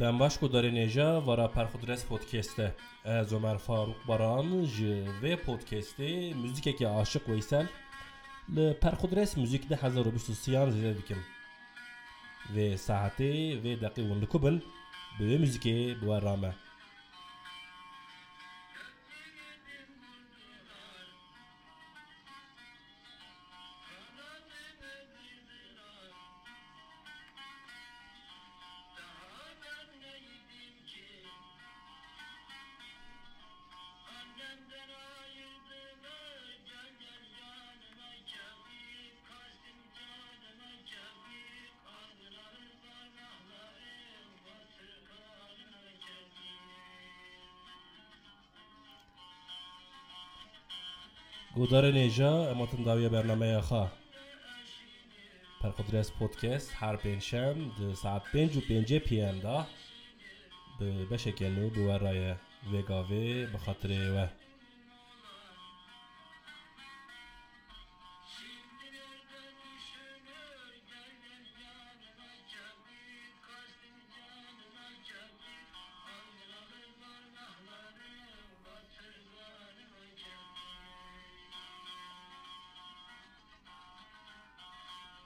Dem baş ku darê nêja wara Perxudres podcast'e. Ez Ömer Faruk Baran ji vê podcastê müzikekî aşık Weysel li Perxudres müzik de 1923 zêde dikim. Vê saetê vê deqî hûn li ku bin bi vê müzikê. گودار نیجا اماتن داویه برنامه خواه پرخودرس پودکست هر پنجشنب ده ساعت پنج و پنجه پی ام دا. به بشکنو بورای وگاوی بخاطر و